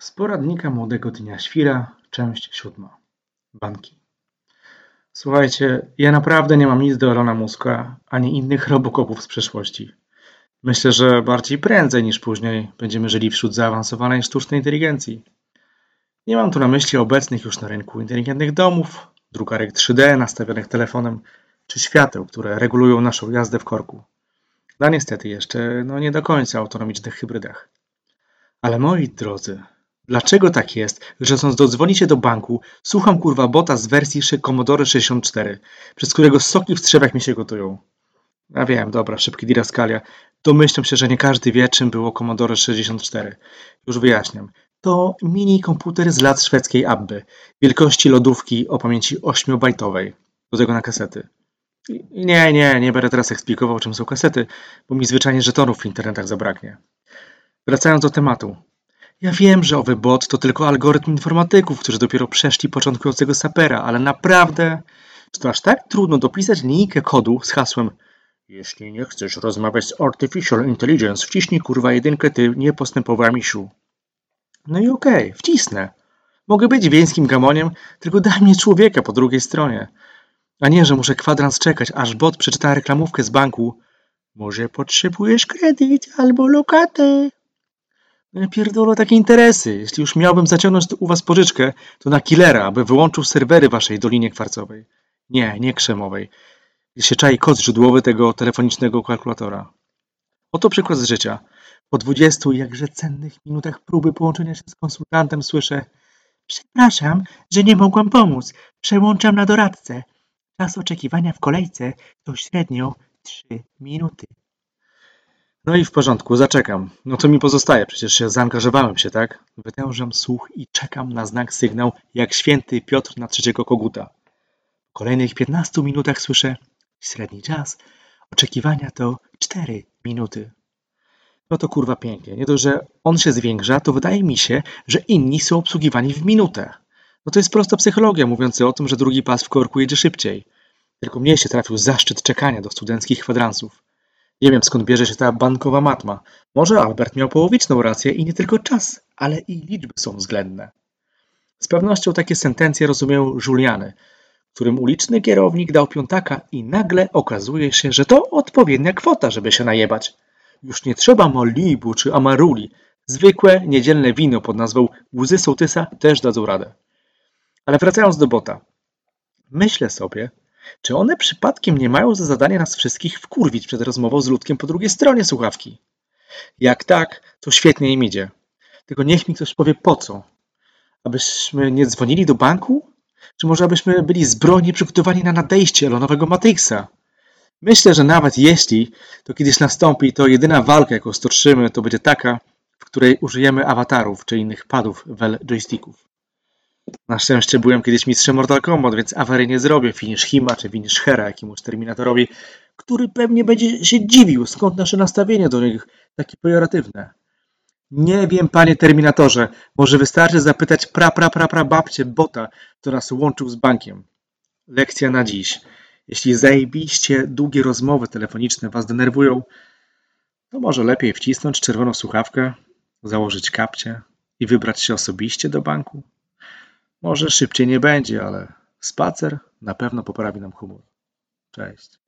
Z poradnika Młodego Dnia Świra, część siódma. Banki. Słuchajcie, ja naprawdę nie mam nic do Elona Muska, ani innych robokopów z przeszłości. Myślę, że bardziej prędzej niż później będziemy żyli wśród zaawansowanej sztucznej inteligencji. Nie mam tu na myśli obecnych już na rynku inteligentnych domów, drukarek 3D nastawionych telefonem, czy świateł, które regulują naszą jazdę w korku. A niestety jeszcze, no nie do końca autonomicznych hybrydach. Ale moi drodzy, dlaczego tak jest, że chcąc dodzwonić się do banku, słucham kurwa bota z wersji Commodore 64, przez którego soki w strzewach mi się gotują? Ja wiem, dobra, szybki diraskalia. Domyślam się, że nie każdy wie, czym było Commodore 64. Już wyjaśniam. To mini komputer z lat szwedzkiej Abby, wielkości lodówki o pamięci 8-bajtowej, do tego na kasety. Nie, nie, nie będę teraz eksplikował, czym są kasety, bo mi zwyczajnie żetonów w internetach zabraknie. Wracając do tematu. Ja wiem, że owy bot to tylko algorytm informatyków, którzy dopiero przeszli początkującego sapera, ale naprawdę, czy to aż tak trudno dopisać linijkę kodu z hasłem Jeśli nie chcesz rozmawiać z Artificial Intelligence, wciśnij kurwa jedynkę ty, nie postępowa misiu. No i okej, okay, wcisnę. Mogę być wiejskim gamoniem, tylko daj mnie człowieka po drugiej stronie. A nie, że muszę kwadrans czekać, aż bot przeczyta reklamówkę z banku. Może potrzebujesz kredyt albo lokatę. No ja pierdolę takie interesy. Jeśli już miałbym zaciągnąć u was pożyczkę, to na killera, aby wyłączył serwery waszej Dolinie Kwarcowej. Nie, nie krzemowej. Gdzie się czai kod źródłowy tego telefonicznego kalkulatora. Oto przykład z życia. Po dwudziestu jakże cennych minutach próby połączenia się z konsultantem słyszę Przepraszam, że nie mogłam pomóc. Przełączam na doradcę. Czas oczekiwania w kolejce to średnio trzy minuty. No i w porządku, zaczekam. No to mi pozostaje, przecież się zaangażowałem się, tak? Wytężam słuch i czekam na znak sygnał, jak święty Piotr na trzeciego koguta. W kolejnych 15 minutach słyszę średni czas oczekiwania to 4 minuty. No to kurwa pięknie. Nie to, że on się zwiększa, to wydaje mi się, że inni są obsługiwani w minutę. No to jest prosta psychologia mówiąca o tym, że drugi pas w korku jedzie szybciej. Tylko mnie się trafił zaszczyt czekania do studenckich kwadransów. Nie wiem skąd bierze się ta bankowa matma. Może Albert miał połowiczną rację i nie tylko czas, ale i liczby są względne. Z pewnością takie sentencje rozumieją Juliany, którym uliczny kierownik dał piątaka i nagle okazuje się, że to odpowiednia kwota, żeby się najebać. Już nie trzeba Malibu czy Amaruli. Zwykłe, niedzielne wino pod nazwą łzy sołtysa też dadzą radę. Ale wracając do bota. Myślę sobie, czy one przypadkiem nie mają za zadanie nas wszystkich wkurwić przed rozmową z ludkiem po drugiej stronie słuchawki? Jak tak, to świetnie im idzie. Tylko niech mi ktoś powie po co. Abyśmy nie dzwonili do banku? Czy może abyśmy byli zbrojnie przygotowani na nadejście Elonowego Matrixa? Myślę, że nawet jeśli to kiedyś nastąpi, to jedyna walka, jaką stoczymy, to będzie taka, w której użyjemy awatarów czy innych padów wel joysticków. Na szczęście byłem kiedyś mistrzem Mortal Kombat, więc awarii nie zrobię finish Hima czy finish Hera jakiemuś Terminatorowi, który pewnie będzie się dziwił, skąd nasze nastawienie do nich takie pejoratywne. Nie wiem, panie Terminatorze, może wystarczy zapytać pra pra pra pra babcie bota, co nas łączył z bankiem. Lekcja na dziś. Jeśli zajebiście długie rozmowy telefoniczne was denerwują, to może lepiej wcisnąć czerwoną słuchawkę, założyć kapcie i wybrać się osobiście do banku. Może szybciej nie będzie, ale spacer na pewno poprawi nam humor. Cześć.